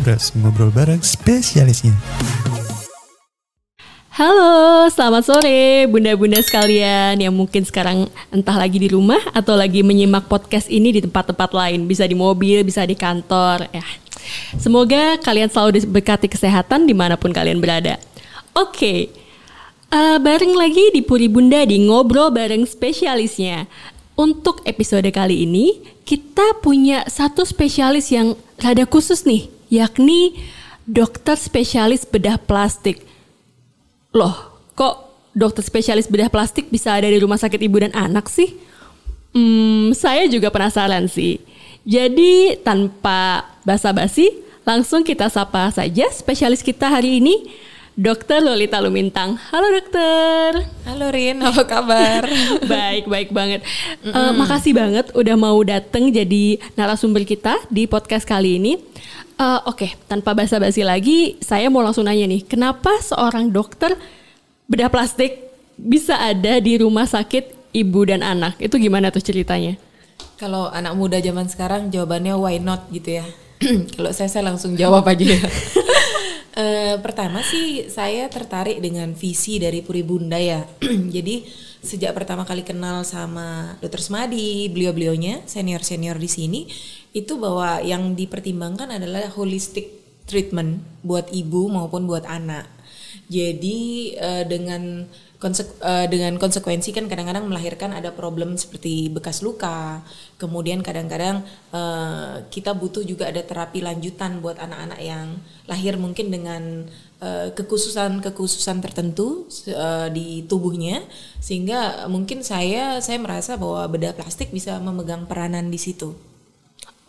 Ngobras, ngobrol bareng spesialisnya. Halo, selamat sore bunda-bunda sekalian yang mungkin sekarang entah lagi di rumah atau lagi menyimak podcast ini di tempat-tempat lain. Bisa di mobil, bisa di kantor. Ya, semoga kalian selalu diberkati kesehatan di mana pun kalian berada. Oke, uh, bareng lagi di Puri Bunda di Ngobrol Bareng Spesialisnya. Untuk episode kali ini, kita punya satu spesialis yang rada khusus nih, yakni dokter spesialis bedah plastik. Loh, kok dokter spesialis bedah plastik bisa ada di rumah sakit ibu dan anak sih? Hmm, saya juga penasaran sih. Jadi tanpa basa-basi, langsung kita sapa saja spesialis kita hari ini. Dokter Lolita Lumintang. Halo dokter. Halo Rin, apa kabar? baik, baik banget. Mm -mm. Uh, makasih banget udah mau dateng jadi narasumber kita di podcast kali ini. Uh, Oke, okay, tanpa basa-basi lagi, saya mau langsung nanya nih, kenapa seorang dokter bedah plastik bisa ada di rumah sakit ibu dan anak? Itu gimana tuh ceritanya? Kalau anak muda zaman sekarang jawabannya why not gitu ya. Kalau saya saya langsung jawab aja ya. Uh, pertama sih saya tertarik dengan visi dari Puri Bunda ya. Jadi sejak pertama kali kenal sama Dr. Smadi, beliau-beliaunya senior-senior di sini itu bahwa yang dipertimbangkan adalah holistic treatment buat ibu maupun buat anak. Jadi uh, dengan konsek, uh, dengan konsekuensi kan kadang-kadang melahirkan ada problem seperti bekas luka, kemudian kadang-kadang uh, kita butuh juga ada terapi lanjutan buat anak-anak yang lahir mungkin dengan kekhususan-kekhususan tertentu uh, di tubuhnya, sehingga mungkin saya saya merasa bahwa bedah plastik bisa memegang peranan di situ.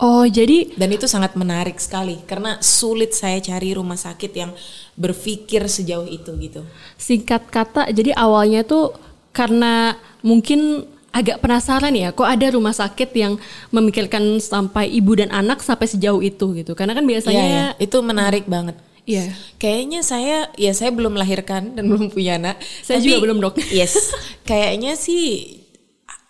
Oh, jadi dan itu sangat menarik sekali karena sulit saya cari rumah sakit yang berpikir sejauh itu gitu. Singkat kata, jadi awalnya tuh karena mungkin agak penasaran ya, kok ada rumah sakit yang memikirkan sampai ibu dan anak sampai sejauh itu gitu. Karena kan biasanya ya, ya. itu menarik hmm. banget. Iya. Kayaknya saya ya saya belum melahirkan dan belum punya anak. Saya tapi, juga belum, Dok. Yes. kayaknya sih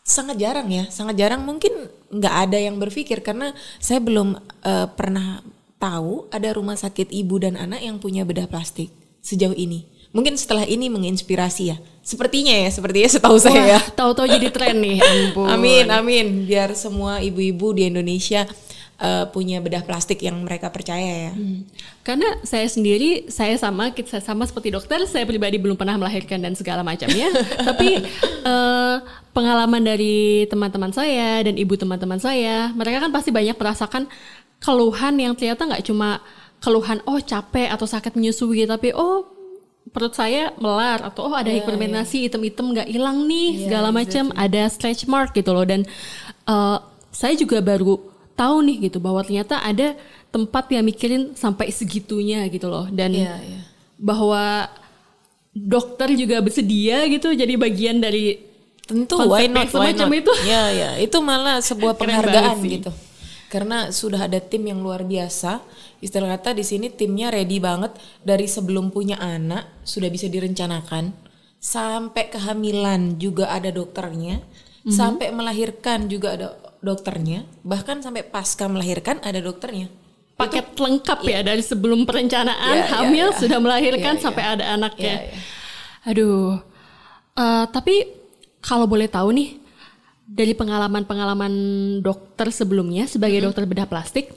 sangat jarang ya, sangat jarang mungkin nggak ada yang berpikir karena saya belum uh, pernah tahu ada rumah sakit ibu dan anak yang punya bedah plastik sejauh ini. Mungkin setelah ini menginspirasi ya. Sepertinya ya, sepertinya setahu Wah, saya ya. Tahu-tahu jadi tren nih, ampun. Amin, amin. Biar semua ibu-ibu di Indonesia uh, punya bedah plastik yang mereka percaya ya. Hmm. Karena saya sendiri, saya sama, kita sama seperti dokter, saya pribadi belum pernah melahirkan dan segala macamnya. Tapi uh, pengalaman dari teman-teman saya dan ibu teman-teman saya, mereka kan pasti banyak merasakan keluhan yang ternyata nggak cuma keluhan oh capek atau sakit menyusui, tapi oh perut saya melar atau oh ada yeah, hipermenasi yeah. item-item nggak hilang nih yeah, segala macam exactly. ada stretch mark gitu loh dan uh, saya juga baru tahu nih gitu bahwa ternyata ada tempat yang mikirin sampai segitunya gitu loh dan yeah, yeah. bahwa dokter juga bersedia gitu jadi bagian dari tentu why not? why not? itu. Ya ya. Itu malah sebuah penghargaan gitu. Karena sudah ada tim yang luar biasa. Istilah kata di sini timnya ready banget. Dari sebelum punya anak sudah bisa direncanakan. Sampai kehamilan juga ada dokternya. Mm -hmm. sampai melahirkan juga ada dokternya, bahkan sampai pasca melahirkan ada dokternya. Paket itu, lengkap ya, ya dari sebelum perencanaan ya, hamil ya, ya. sudah melahirkan ya, sampai ada anaknya. Ya, ya. Aduh. Uh, tapi kalau boleh tahu nih dari pengalaman-pengalaman dokter sebelumnya sebagai hmm. dokter bedah plastik,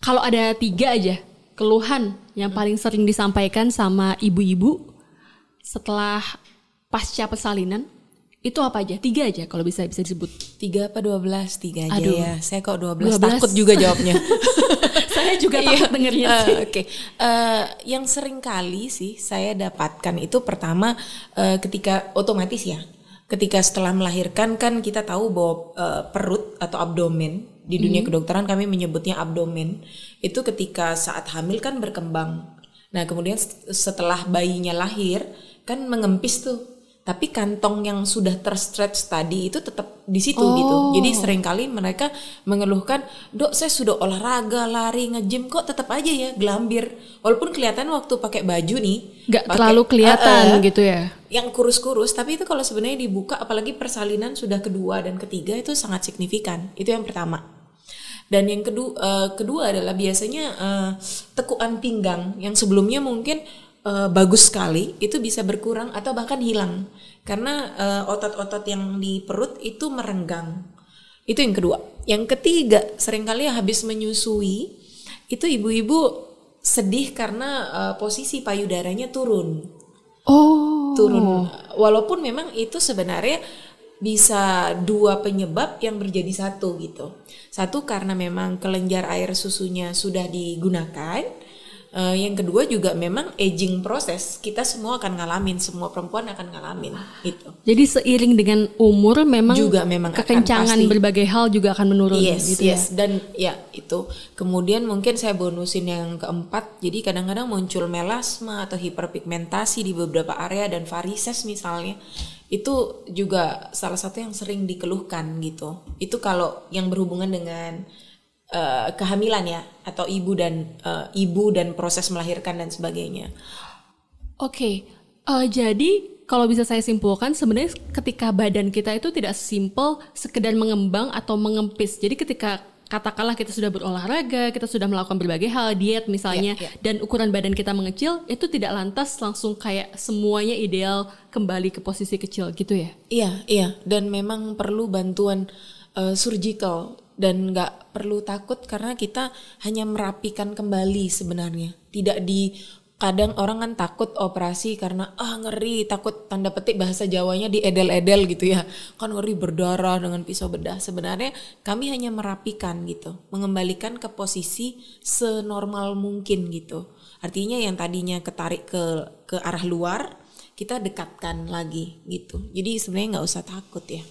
kalau ada tiga aja keluhan yang paling sering disampaikan sama ibu-ibu setelah pasca persalinan itu apa aja? Tiga aja kalau bisa bisa disebut. Tiga apa dua belas? Tiga aja Aduh. ya. Saya kok dua belas takut juga jawabnya. saya juga iya. takut dengernya uh, Oke. Okay. Uh, eh, yang sering kali sih saya dapatkan itu pertama uh, ketika otomatis ya. Ketika setelah melahirkan kan kita tahu bahwa uh, perut atau abdomen di dunia hmm. kedokteran kami menyebutnya abdomen itu ketika saat hamil kan berkembang. Nah kemudian setelah bayinya lahir kan mengempis tuh tapi kantong yang sudah terstretch tadi itu tetap di situ oh. gitu. Jadi sering kali mereka mengeluhkan, "Dok, saya sudah olahraga, lari, nge-gym kok tetap aja ya gelambir." Walaupun kelihatan waktu pakai baju nih, nggak terlalu kelihatan uh, uh, gitu ya. Yang kurus-kurus, tapi itu kalau sebenarnya dibuka apalagi persalinan sudah kedua dan ketiga itu sangat signifikan. Itu yang pertama. Dan yang kedua uh, kedua adalah biasanya uh, tekuan pinggang yang sebelumnya mungkin uh, bagus sekali itu bisa berkurang atau bahkan hilang karena otot-otot uh, yang di perut itu merenggang. Itu yang kedua. Yang ketiga, sering kali habis menyusui itu ibu-ibu sedih karena uh, posisi payudaranya turun. Oh. Turun. Walaupun memang itu sebenarnya bisa dua penyebab yang menjadi satu gitu. Satu karena memang kelenjar air susunya sudah digunakan. Uh, yang kedua juga memang aging proses kita semua akan ngalamin semua perempuan akan ngalamin gitu. Jadi seiring dengan umur memang juga memang kekencangan berbagai hal juga akan menurun yes, gitu yes. ya. Dan ya itu. Kemudian mungkin saya bonusin yang keempat. Jadi kadang-kadang muncul melasma atau hiperpigmentasi di beberapa area dan varises misalnya itu juga salah satu yang sering dikeluhkan gitu. Itu kalau yang berhubungan dengan uh, kehamilan ya atau ibu dan uh, ibu dan proses melahirkan dan sebagainya. Oke, okay. uh, eh, jadi kalau bisa saya simpulkan sebenarnya ketika badan kita itu tidak simpel sekedar mengembang atau mengempis. Jadi ketika katakanlah kita sudah berolahraga, kita sudah melakukan berbagai hal, diet misalnya, yeah, yeah. dan ukuran badan kita mengecil, itu tidak lantas langsung kayak semuanya ideal kembali ke posisi kecil gitu ya? Iya, iya, dan memang perlu bantuan uh, surgical dan nggak perlu takut karena kita hanya merapikan kembali sebenarnya, tidak di kadang orang kan takut operasi karena ah ngeri takut tanda petik bahasa Jawanya di edel-edel gitu ya. Kan ngeri berdarah dengan pisau bedah. Sebenarnya kami hanya merapikan gitu mengembalikan ke posisi senormal mungkin gitu. Artinya yang tadinya ketarik ke ke arah luar kita dekatkan lagi gitu. Jadi sebenarnya nggak usah takut ya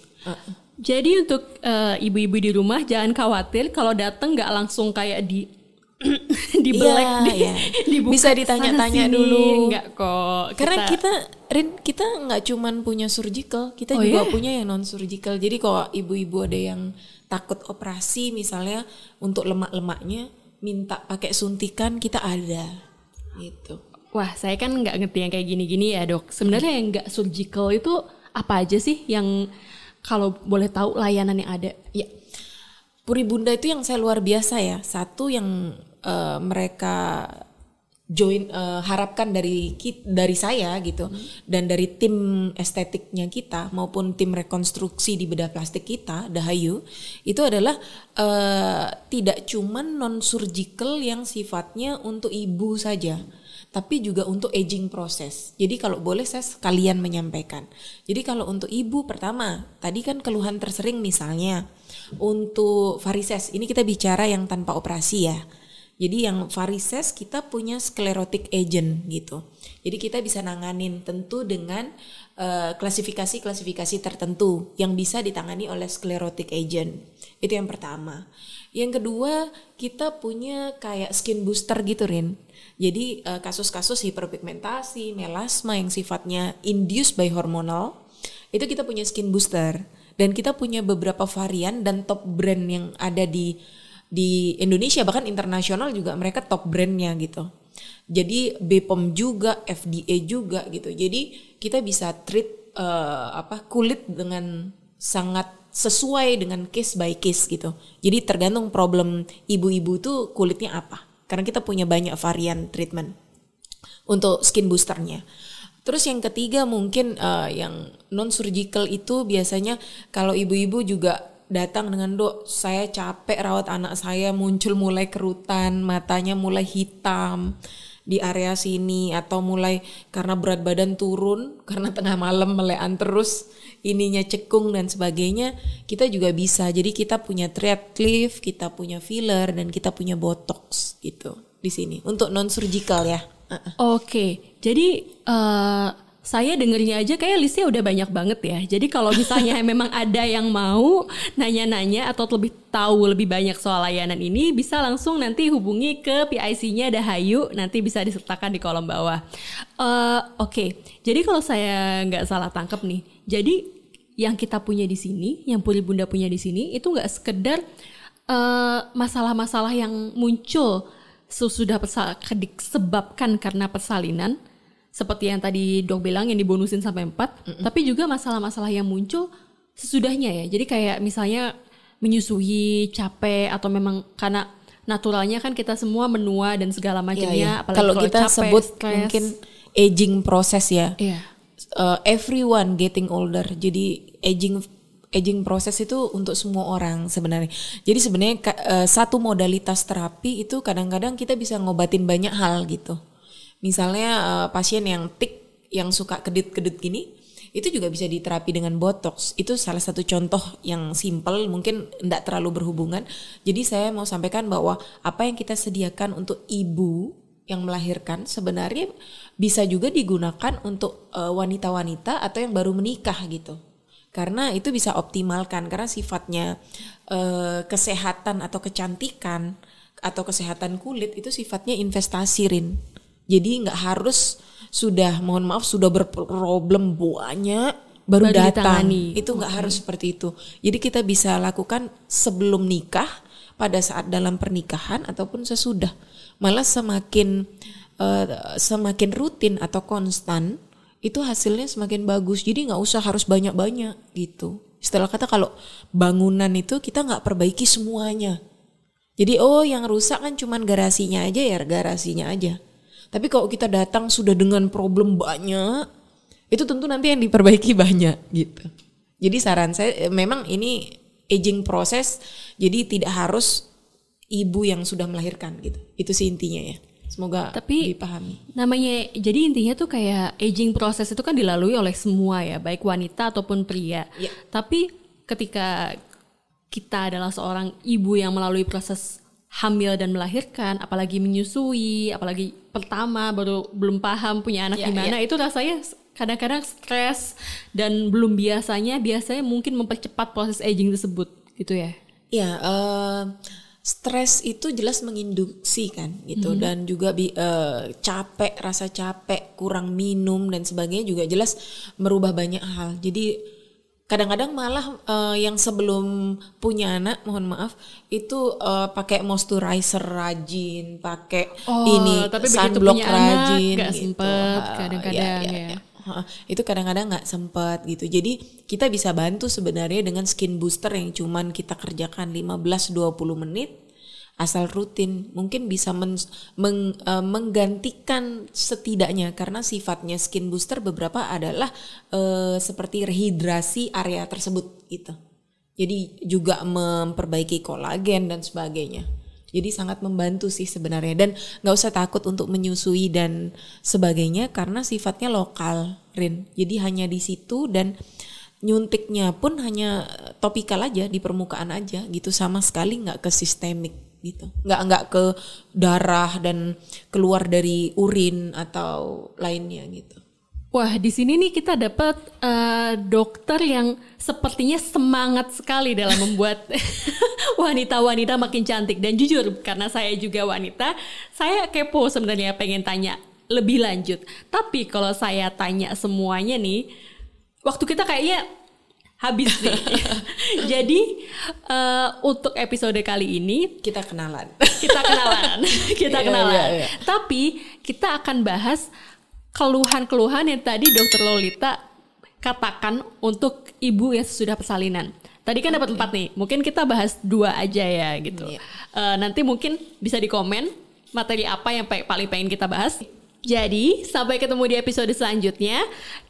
Jadi untuk uh, ibu-ibu di rumah jangan khawatir kalau datang nggak langsung kayak di di black yeah, di, yeah. dibuka bisa ditanya-tanya dulu. Enggak kok. Karena kita Rin kita nggak cuman punya surgical kita oh, juga yeah? punya yang non surgical jadi kalau ibu-ibu ada yang takut operasi misalnya untuk lemak-lemaknya minta pakai suntikan kita ada. Gitu. Wah saya kan nggak ngerti yang kayak gini-gini ya dok. Sebenarnya yang nggak surgical itu apa aja sih yang kalau boleh tahu layanan yang ada ya Puri Bunda itu yang saya luar biasa ya. Satu yang uh, mereka join uh, harapkan dari dari saya gitu hmm. dan dari tim estetiknya kita maupun tim rekonstruksi di bedah plastik kita Dahayu itu adalah uh, tidak cuman non surgical yang sifatnya untuk ibu saja tapi juga untuk aging proses. Jadi kalau boleh saya sekalian menyampaikan. Jadi kalau untuk ibu pertama, tadi kan keluhan tersering misalnya untuk varises. Ini kita bicara yang tanpa operasi ya. Jadi yang varises kita punya sclerotic agent gitu. Jadi kita bisa nanganin tentu dengan eh, klasifikasi-klasifikasi uh, tertentu yang bisa ditangani oleh sclerotic agent. Itu yang pertama. Yang kedua, kita punya kayak skin booster gitu Rin. Jadi uh, kasus-kasus hiperpigmentasi, melasma yang sifatnya induced by hormonal, itu kita punya skin booster dan kita punya beberapa varian dan top brand yang ada di di Indonesia bahkan internasional juga mereka top brandnya gitu. Jadi BPOM juga, FDA juga gitu. Jadi kita bisa treat uh, apa kulit dengan sangat sesuai dengan case by case gitu. Jadi tergantung problem ibu-ibu itu kulitnya apa. Karena kita punya banyak varian treatment untuk skin boosternya. Terus yang ketiga mungkin uh, yang non surgical itu biasanya kalau ibu-ibu juga datang dengan dok saya capek rawat anak saya muncul mulai kerutan matanya mulai hitam di area sini atau mulai karena berat badan turun karena tengah malam melean terus ininya cekung dan sebagainya kita juga bisa jadi kita punya thread lift kita punya filler dan kita punya botox gitu di sini untuk non surgical ya oke okay. jadi uh saya dengernya aja kayak listnya udah banyak banget ya. Jadi kalau misalnya memang ada yang mau nanya-nanya atau lebih tahu lebih banyak soal layanan ini, bisa langsung nanti hubungi ke PIC-nya Dahayu, nanti bisa disertakan di kolom bawah. Uh, Oke, okay. jadi kalau saya nggak salah tangkap nih, jadi yang kita punya di sini, yang Puri Bunda punya di sini, itu nggak sekedar eh, masalah-masalah uh, yang muncul sesudah disebabkan karena persalinan, seperti yang tadi dok bilang yang dibonusin sampai 4, mm -mm. tapi juga masalah-masalah yang muncul sesudahnya ya. Jadi kayak misalnya menyusui, capek atau memang karena naturalnya kan kita semua menua dan segala macamnya Iya, iya. apalagi Kalau kita capek, sebut stres. mungkin aging proses ya. Iya. Uh, everyone getting older. Jadi aging aging proses itu untuk semua orang sebenarnya. Jadi sebenarnya uh, satu modalitas terapi itu kadang-kadang kita bisa ngobatin banyak hal gitu. Misalnya uh, pasien yang tik yang suka kedit-kedit gini itu juga bisa diterapi dengan botox. Itu salah satu contoh yang simple mungkin tidak terlalu berhubungan. Jadi saya mau sampaikan bahwa apa yang kita sediakan untuk ibu yang melahirkan sebenarnya bisa juga digunakan untuk eh, wanita-wanita atau yang baru menikah gitu. Karena itu bisa optimalkan karena sifatnya eh, kesehatan atau kecantikan atau kesehatan kulit itu sifatnya investasi Rin. Jadi nggak harus sudah mohon maaf sudah berproblem banyak baru, Baru datang. ditangani. Itu nggak harus seperti itu. Jadi kita bisa lakukan sebelum nikah, pada saat dalam pernikahan ataupun sesudah. Malah semakin eh, semakin rutin atau konstan itu hasilnya semakin bagus. Jadi nggak usah harus banyak-banyak gitu. Istilah kata kalau bangunan itu kita nggak perbaiki semuanya. Jadi oh yang rusak kan cuman garasinya aja ya garasinya aja. Tapi kalau kita datang sudah dengan problem banyak, itu tentu nanti yang diperbaiki banyak gitu. Jadi saran saya eh, memang ini aging proses, jadi tidak harus ibu yang sudah melahirkan gitu. Itu sih intinya ya. Semoga Tapi- dipahami. Namanya jadi intinya tuh kayak aging proses itu kan dilalui oleh semua ya, baik wanita ataupun pria. Iya. Tapi ketika kita adalah seorang ibu yang melalui proses hamil dan melahirkan, apalagi menyusui, apalagi pertama baru belum paham punya anak Iya, gimana, itu rasanya kadang-kadang stres dan belum biasanya biasanya mungkin mempercepat proses aging tersebut gitu ya. Ya, eh, stres itu jelas menginduksi kan gitu dan juga bi- eh, capek, rasa capek, kurang minum dan sebagainya juga jelas merubah banyak hal. Jadi kadang-kadang malah eh, yang sebelum punya anak, mohon maaf, itu eh, pakai moisturizer rajin, pakai Oh, ini tapi sunblock punya anak, rajin nggak gitu. sempet Ha, kadang-kadang ya. Ha, itu kadang-kadang nggak sempat gitu. Jadi kita bisa bantu sebenarnya dengan skin booster yang cuman kita kerjakan 15-20 menit asal rutin mungkin bisa men- meng- eh, menggantikan setidaknya karena sifatnya skin booster beberapa adalah eh, seperti rehidrasi area tersebut gitu. Jadi juga memperbaiki kolagen dan sebagainya. Jadi sangat membantu sih sebenarnya dan nggak usah takut untuk menyusui dan sebagainya karena sifatnya lokal, Rin. Jadi hanya di situ dan nyuntiknya pun hanya topikal aja di permukaan aja gitu sama sekali nggak ke sistemik gitu, nggak nggak ke darah dan keluar dari urin atau lainnya gitu. Wah, di sini nih kita dapat eh, dokter yang sepertinya semangat sekali dalam membuat wanita-wanita makin cantik dan jujur karena saya juga wanita, saya kepo sebenarnya pengen tanya lebih lanjut. Tapi kalau saya tanya semuanya nih, waktu kita kayaknya habis nih. Jadi eh, untuk episode kali ini Kita kenalan. kita kenalan, kita Iya, kenalan. iya, iya. Tapi kita akan bahas keluhan-keluhan yang tadi Dokter Lolita katakan untuk ibu yang sudah persalinan. Tadi kan dapat empat nih, mungkin kita bahas dua aja ya gitu. Iya. Eh, nanti mungkin bisa di komen materi apa yang paling pengen kita bahas. Jadi sampai ketemu di episode selanjutnya.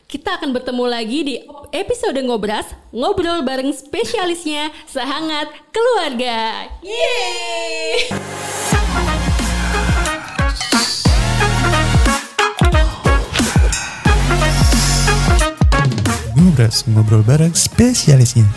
Kita akan bertemu lagi di episode ngobras ngobrol bareng spesialisnya sehangat keluarga. Yeay! Ngobras, ngobrol bareng spesialisnya.